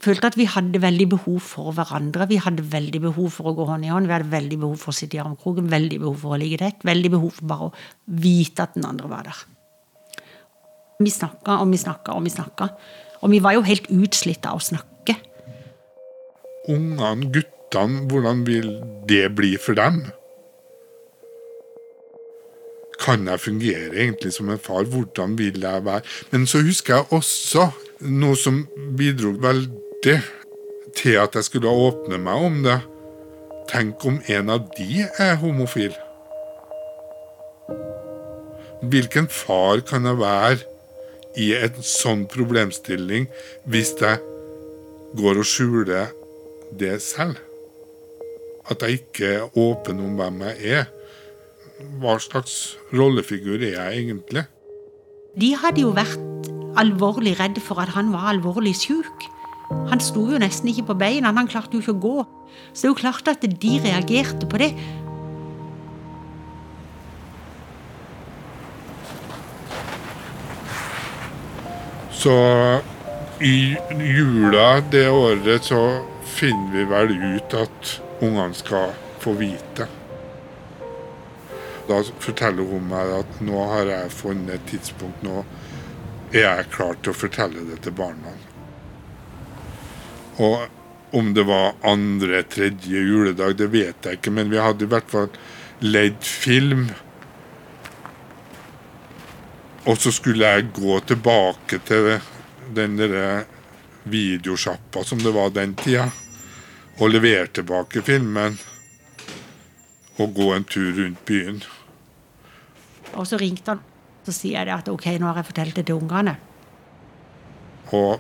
Følte at vi hadde veldig behov for hverandre. Vi hadde veldig behov for å gå hånd i hånd. Vi hadde veldig behov for å sitte i armkroken, veldig behov for å ligge tett. Veldig behov for bare å vite at den andre var der. Vi snakka og vi snakka og vi snakka. Og vi var jo helt utslitt av å snakke. Ungene, guttene, hvordan vil det bli for dem? Kan jeg fungere egentlig som en far? Hvordan vil jeg være? Men så husker jeg også noe som bidro veldig til at jeg skulle åpne meg om det. Tenk om en av de er homofil? Hvilken far kan jeg være i en sånn problemstilling hvis jeg går og skjuler det selv? At jeg ikke er åpen om hvem jeg er? Hva slags rollefigur er jeg egentlig? De hadde jo vært alvorlig redde for at han var alvorlig syk. Han sto jo nesten ikke på beina, han klarte jo ikke å gå. Så det er jo klart at de reagerte på det. Så i jula det året så finner vi vel ut at ungene skal få vite. Da forteller hun meg at nå har jeg funnet et tidspunkt, nå er jeg klar til å fortelle det til barna. Og om det var andre, tredje juledag, det vet jeg ikke, men vi hadde i hvert fall leid film. Og så skulle jeg gå tilbake til den derre videosjappa som det var den tida, og levere tilbake filmen. Og gå en tur rundt byen. Og så ringte han. Så sier jeg at ok, nå har jeg fortalt det til ungene. Og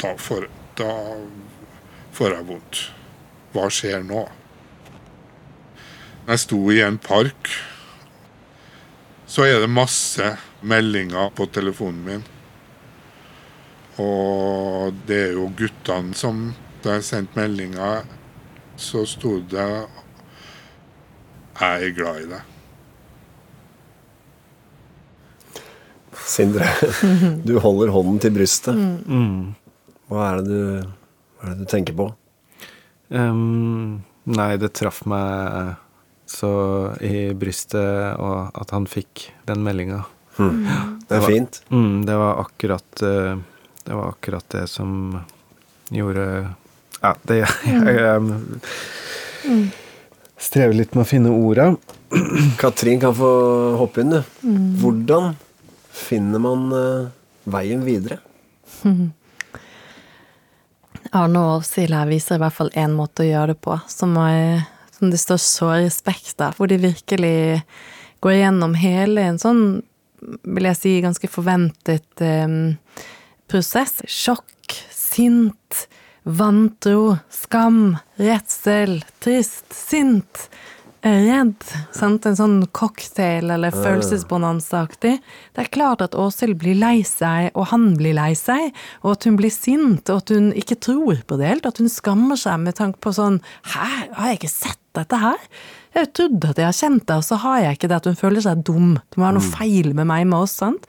da får, da får jeg vondt. Hva skjer nå? Jeg sto i en park. Så er det masse meldinger på telefonen min. Og det er jo guttene som Da jeg sendte meldinger, så sto det 'Jeg er glad i deg'. Sindre, [laughs] du holder hånden til brystet. Hva er det du, hva er det du tenker på? Um, nei, det traff meg så i brystet og at han fikk den meldinga. Det er fint. Mm, det var akkurat eh, Det var akkurat det som gjorde Ja, det Jeg, jeg strever litt med å finne orda. Katrin kan få hoppe inn, du. Hvordan finner man eh, veien videre? [laughs] Arne og Åshild her viser i hvert fall én måte å gjøre det på, som, er, som det står så respekt av, hvor de virkelig går gjennom hele en sånn, vil jeg si, ganske forventet eh, prosess. Sjokk, sint, vantro, skam, redsel, trist, sint, redd. Sant? En sånn cocktail eller følelsesbonanza-aktig. Det er klart at Åshild blir lei seg, og han blir lei seg, og at hun blir sint, og at hun ikke tror på det helt, at hun skammer seg med tanke på sånn Hæ, har jeg ikke sett dette her? Jeg har trodd at jeg har kjent det, og så har jeg ikke det. At hun føler seg dum. Det må være noe feil med meg med oss, sant?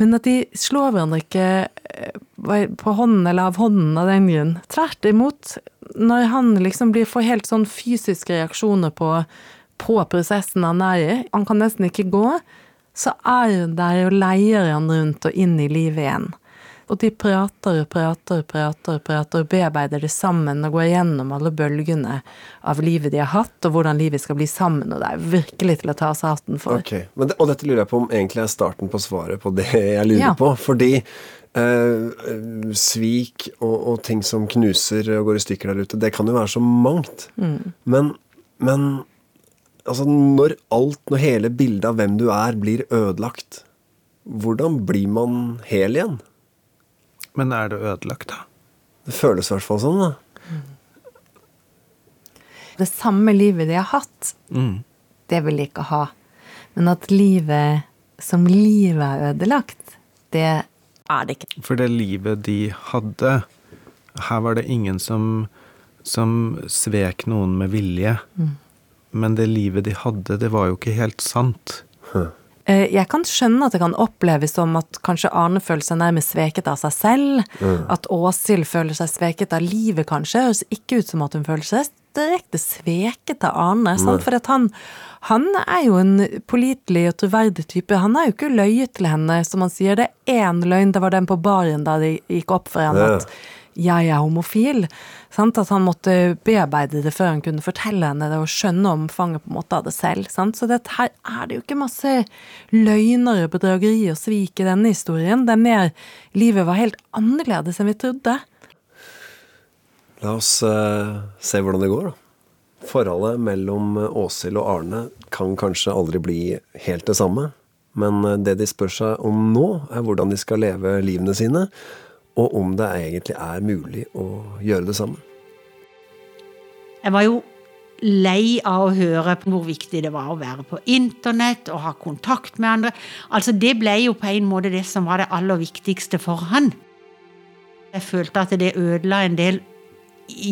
Men at de slår hverandre ikke eh, på hånden eller av hånden av den grunn. Tvert imot. Når han liksom blir får helt sånn fysiske reaksjoner på, på prosessen han er i, han kan nesten ikke gå, så er der jo leier han rundt og inn i livet igjen. Og de prater og prater og prater og prater og bearbeider det sammen og går gjennom alle bølgene av livet de har hatt, og hvordan livet skal bli sammen, og det er virkelig til å ta seg hatten for. Ok, Men det, Og dette lurer jeg på om egentlig er starten på svaret på det jeg lurer Ja. på. Fordi eh, svik og, og ting som knuser og går i stykker der ute, det kan jo være så mangt. Men, men altså når alt, når hele bildet av hvem du er, blir ødelagt, hvordan blir man hel igjen? Men er det ødelagt, da? Det føles i hvert fall sånn, da. Det samme livet de har hatt, Mm. det vil de ikke ha. Men at livet som livet er ødelagt, det er det ikke. For det livet de hadde Her var det ingen som, som svek noen med vilje. Men det livet de hadde, det var jo ikke helt sant. Eh, Jeg kan skjønne at det kan oppleves som at kanskje Arne føler seg nærmest sveket av seg selv. At Åshild føler seg sveket av livet, kanskje. Høres ikke ut som at hun føler seg direkte sveket av Arne. For at han, han er jo en pålitelig og troverdig type. Han har jo ikke løyet til henne, som han sier. Det er én løgn, det var den på baren da det gikk opp for henne at 'jeg er homofil'. Sant? At han måtte bearbeide det før han kunne fortelle henne det og skjønne omfanget på en måte av det selv. Sant? Så dette her er det jo ikke masse løgner og bedrageri og svik i denne historien. Det er mer livet var helt annerledes enn vi trodde. La oss eh, se hvordan det går, da. Forholdet mellom Åshild og Arne kan kanskje aldri bli helt det samme. Men eh, det de spør seg om nå, er hvordan de skal leve livene sine, og om det egentlig er mulig å gjøre det samme. Jeg var jo lei av å høre hvor viktig det var å være på internett og ha kontakt med andre. Altså Det ble jo på en måte det som var det aller viktigste for han. Jeg følte at det ødela en del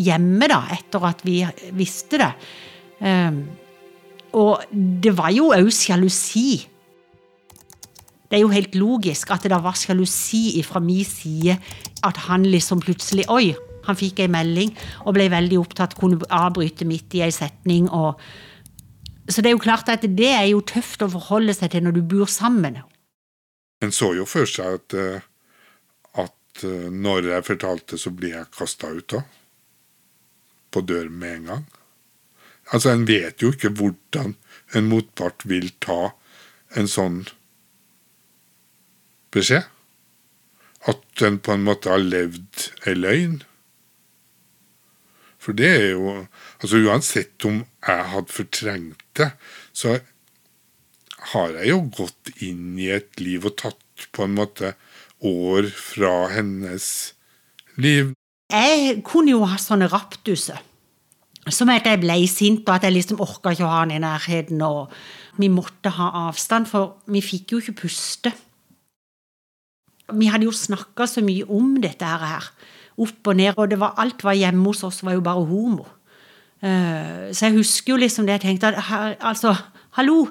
hjemme, da, etter at vi visste det. Um, og det var jo òg sjalusi. Det er jo helt logisk at det da var sjalusi fra min side. At han liksom plutselig Oi, han fikk ei melding og ble veldig opptatt, kunne avbryte midt i ei setning. og så det er jo klart at det er jo tøft å forholde seg til når du bor sammen. En så jo for seg at, eh, at eh, når jeg fortalte, så blir jeg kasta ut òg. På dør med en gang. Altså, en vet jo ikke hvordan en motpart vil ta en sånn beskjed. At en på en måte har levd ei løgn. For det er jo Altså uansett om jeg hadde fortrengt det, så har jeg jo gått inn i et liv og tatt på en måte år fra hennes liv. Jeg kunne jo ha sånne raptuser. Som at jeg ble sint, og at jeg liksom orka ikke å ha han i nærheten. Og vi måtte ha avstand, for vi fikk jo ikke puste. Vi hadde jo snakka så mye om dette her opp og ned, og var, alt var hjemme hos oss var jo bare homo. Uh, så jeg husker jo liksom det jeg tenkte at altså, hallo,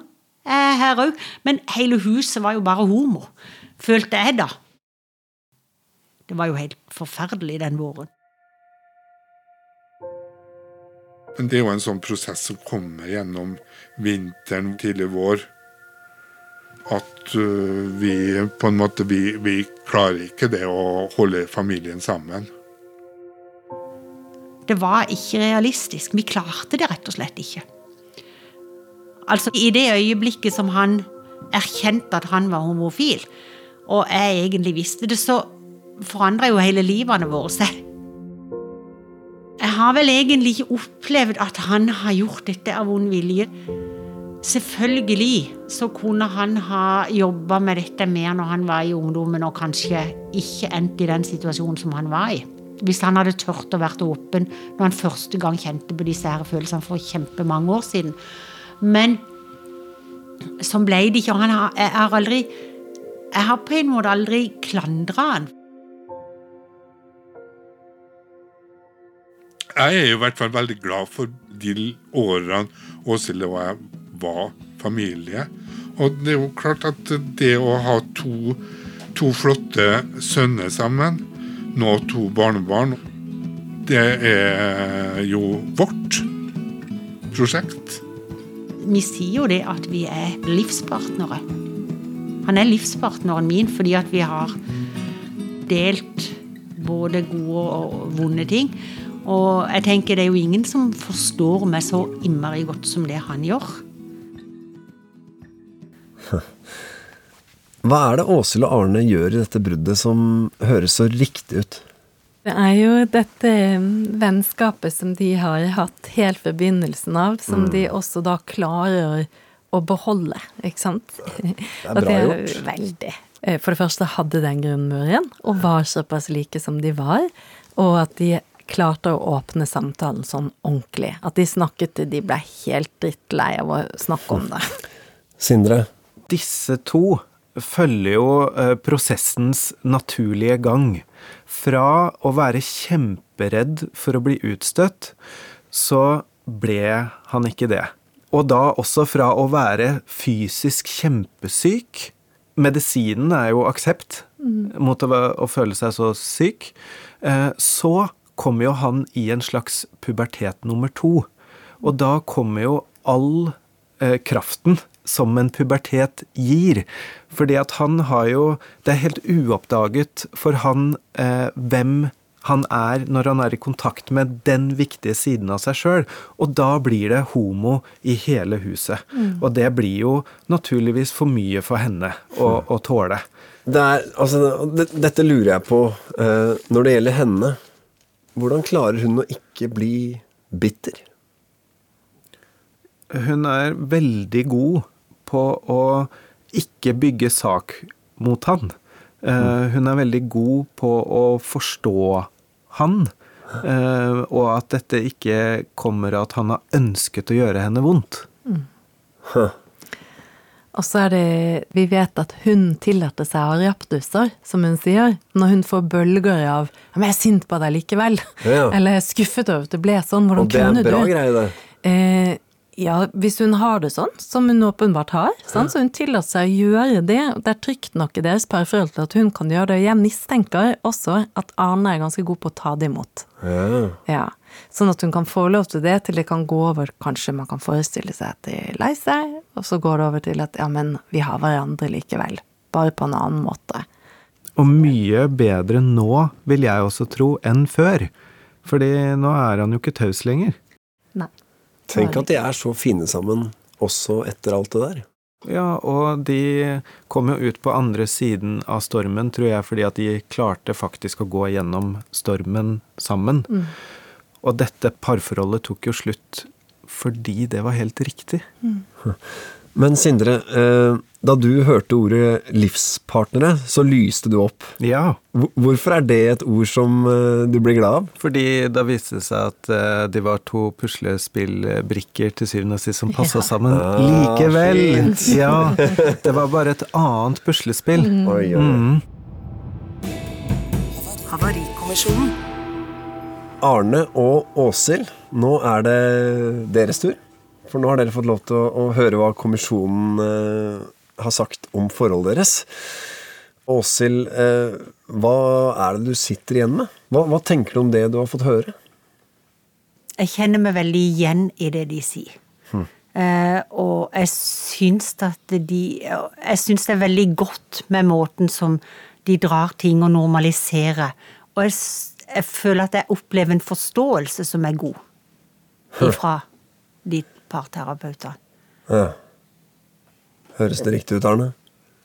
jeg er her òg. Men hele huset var jo bare homo, følte jeg da. Det var jo helt forferdelig den våren. Men det er jo en sånn prosess som kommer gjennom vinteren, tidlig vår. At uh, vi på en måte vi, vi klarer ikke det å holde familien sammen. Det var ikke realistisk. Vi klarte det rett og slett ikke. Altså, I det øyeblikket som han erkjente at han var homofil, og jeg egentlig visste det, så forandra jo hele livene våre seg. Jeg har vel egentlig ikke opplevd at han har gjort dette av vond vilje. Selvfølgelig så kunne han ha jobba med dette mer når han var i ungdommen, og kanskje ikke endt i den situasjonen som han var i. Hvis han hadde turt å være åpen når han første gang kjente på disse her følelsene for kjempemange år siden. Men sånn ble det ikke. Og han har, jeg har aldri Jeg har på en måte aldri klandra han. Jeg er i hvert fall veldig glad for de årene Åshild og jeg var familie. Og det er jo klart at det å ha to, to flotte sønner sammen nå to barnebarn. Det er jo vårt prosjekt. Vi sier jo det at vi er livspartnere. Han er livspartneren min fordi at vi har delt både gode og vonde ting. Og jeg tenker det er jo ingen som forstår meg så innmari godt som det han gjør. [laughs] Hva er det Åshild og Arne gjør i dette bruddet som høres så riktig ut? Det er jo dette vennskapet som de har hatt helt fra begynnelsen av, som mm. de også da klarer å beholde, ikke sant? Det er [laughs] bra gjort. Veldig. Eh, for det første hadde den grunnmuren, og var såpass like som de var, og at de klarte å åpne samtalen sånn ordentlig. At de snakket De ble helt drittlei av å snakke om det. Sindre? Disse to følger jo eh, prosessens naturlige gang. Fra å være kjemperedd for å bli utstøtt, så ble han ikke det. Og da også fra å være fysisk kjempesyk Medisinen er jo aksept mm. mot å, å, føle seg så syk. Eh, så kommer jo han i en slags pubertet nummer to. Og da kommer jo all eh, kraften som en pubertet gir. Fordi at han har jo Det er helt uoppdaget for han eh, hvem han er når han er i kontakt med den viktige siden av seg sjøl. Og da blir det homo i hele huset. Og det blir jo naturligvis for mye for henne å, å tåle. Det er, altså, det, dette lurer jeg på eh, når det gjelder henne. Hvordan klarer hun å ikke bli bitter? Hun er veldig god på å ikke bygge sak mot han. Eh, hun er veldig god på å forstå han, eh, og at dette ikke kommer av at han har ønsket å gjøre henne vondt. Og så er det Vi vet at hun tillater seg å ha raptuser, som hun sier, når hun får bølger av 'Men jeg er sint på deg likevel', Ja. [laughs] eller 'Jeg er skuffet over at det ble sånn', hvordan kunne du Og det er en bra du? greie, det. Eh, ja, hvis hun har det sånn, som hun åpenbart har, sant? så hun tillater seg å gjøre det. Det er trygt nok i deres parforhold til at hun kan gjøre det. Jeg mistenker også at Arne er ganske god på å ta det imot. Ja. Ja, Sånn at hun kan få lov til det til det kan gå over Kanskje man kan forestille seg at de er lei seg, og så går det over til at ja, men vi har hverandre likevel. Bare på en annen måte. Og mye bedre nå, vil jeg også tro, enn før. Fordi nå er han jo ikke taus lenger. Nei. Tenk at de er så fine sammen også etter alt det der. Ja, og de kom jo ut på andre siden av stormen, tror jeg, fordi at de klarte faktisk å gå gjennom stormen sammen. Og dette parforholdet tok jo slutt fordi det var helt riktig. [laughs] Men Sindre, eh, da du hørte ordet livspartnere, så lyste du opp. Ja, Hvorfor er det et ord som eh, du blir glad av? fordi da viste det seg at eh, de var to puslespillbrikker til syvende og sist som passa sammen Ah, likevel. fint. [laughs] Ja, det var bare et annet puslespill. Mm. oi, oi. Mm. Havarikommisjonen. Arne og Åshild, nå er det deres tur. For nå har dere fått lov til å, å høre hva kommisjonen eh, har sagt om forholdet deres. Åshild, eh, hva er det du sitter igjen med? Hva, hva tenker du om det du har fått høre? Jeg kjenner meg veldig igjen i det de sier. Eh, og jeg syns at de Jeg syns det er veldig godt med måten som de drar ting og normaliserer. Og jeg, jeg føler at jeg opplever en forståelse som er god fra de parterapeutene. Ja. Høres det riktig ut, Arne?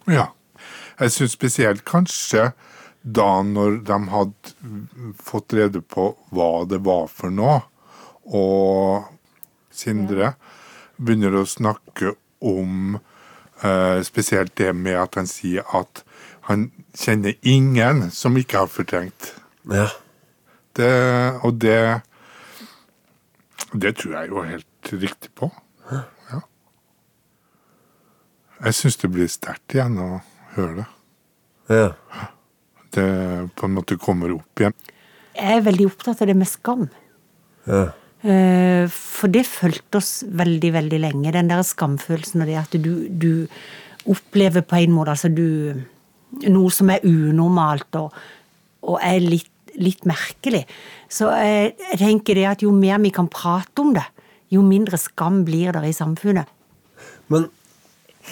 Ja. Jeg syns spesielt kanskje da når de hadde fått rede på hva det var for noe, og Sindre begynner å snakke om eh, spesielt det med at han sier at han kjenner ingen som ikke har fortrengt. Ja. Det, og det Det tror jeg jo helt riktig på. Ja. Jeg syns det blir sterkt igjen å høre det. ja. Det på en måte kommer opp igjen. Jeg er veldig opptatt av det med skam. ja. Eh, For det fulgte oss veldig, veldig lenge. Den der skamfølelsen og det at du, du opplever på en måte altså du, noe som er unormalt og, og er litt, litt merkelig. Så jeg, jeg tenker det at jo mer vi kan prate om det, jo mindre skam blir det i samfunnet. Men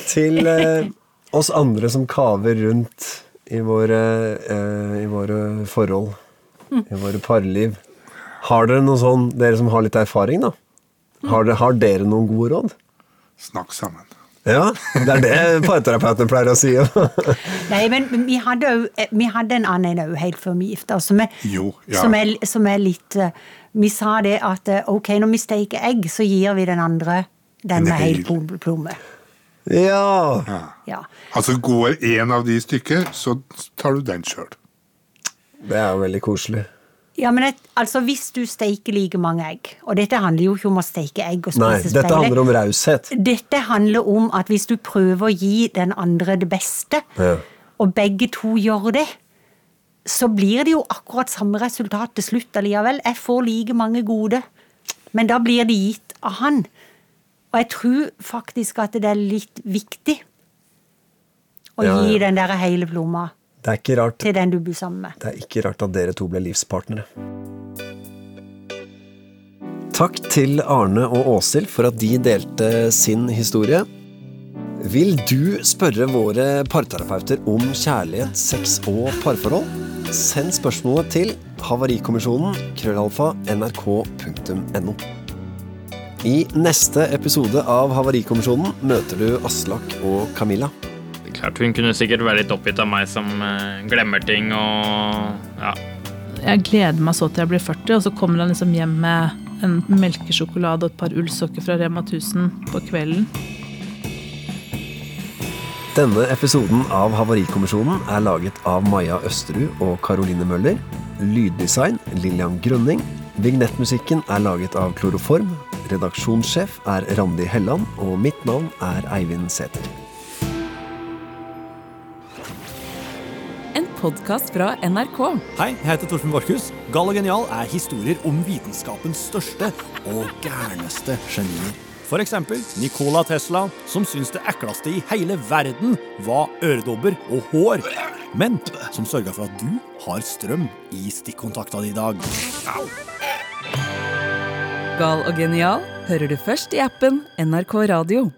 til eh, oss andre som kaver rundt i våre, eh, i våre forhold, i våre parliv. Har dere noe sånn, dere som har litt erfaring, da? Har dere, har dere noen gode råd? Snakk sammen. Ja, det er det parterapeuten pleier å si. [laughs] Nei, men vi hadde, jo, vi hadde en annen òg helt før vi gifta oss, som, ja. som, som er litt eh, Vi sa det at eh, ok, når vi steker egg, så gir vi den andre den med hel plomme. ja. Ja. Ja. Altså går en av de i stykker, så tar du den sjøl. Det er jo veldig koselig. Ja, men et, altså hvis du steiker like mange egg, og dette handler jo ikke om å steike egg og spise Nei, dette speile. handler om raushet. Dette handler om at hvis du prøver å gi den andre det beste, Ja. og begge to gjør det, så blir det jo akkurat samme resultat til slutt allikevel. Jeg får like mange gode, men da blir det gitt av han. Og jeg tror faktisk at det er litt viktig å Ja, gi ja. den der hele plomma Det er ikke rart, til den du bor sammen med. det er ikke rart at dere to ble livspartnere. Takk til Arne og Åshild for at de delte sin historie. Vil du spørre våre parterapeuter om kjærlighet, sex og parforhold? Send spørsmålet til havarikommisjonen krøllalfa nrk.no. I neste episode av Havarikommisjonen møter du Aslak og Camilla. Klart Hun kunne sikkert være litt oppgitt av meg som eh, glemmer ting og ja. Jeg gleder meg så til jeg blir 40, og så kommer han liksom hjem med en melkesjokolade og et par ullsokker fra Rema 1000 på kvelden. Denne episoden av Havarikommisjonen er laget av Maja Østerud og Caroline Møller. Lyddesign Lillian Grønning. Vignettmusikken er laget av Kloroform. Redaksjonssjef er Randi Helland, og mitt navn er Eivind Sæther. Podkast fra NRK. Hei, jeg heter Torfinn Borchhus. Gal og genial er historier om vitenskapens største og gærneste genier. For eksempel Nikola Tesla, som syntes det ekleste i hele verden var øredobber og hår. Men som sørga for at du har strøm i stikkontakta di i dag. Gal og genial hører du først i appen NRK Radio.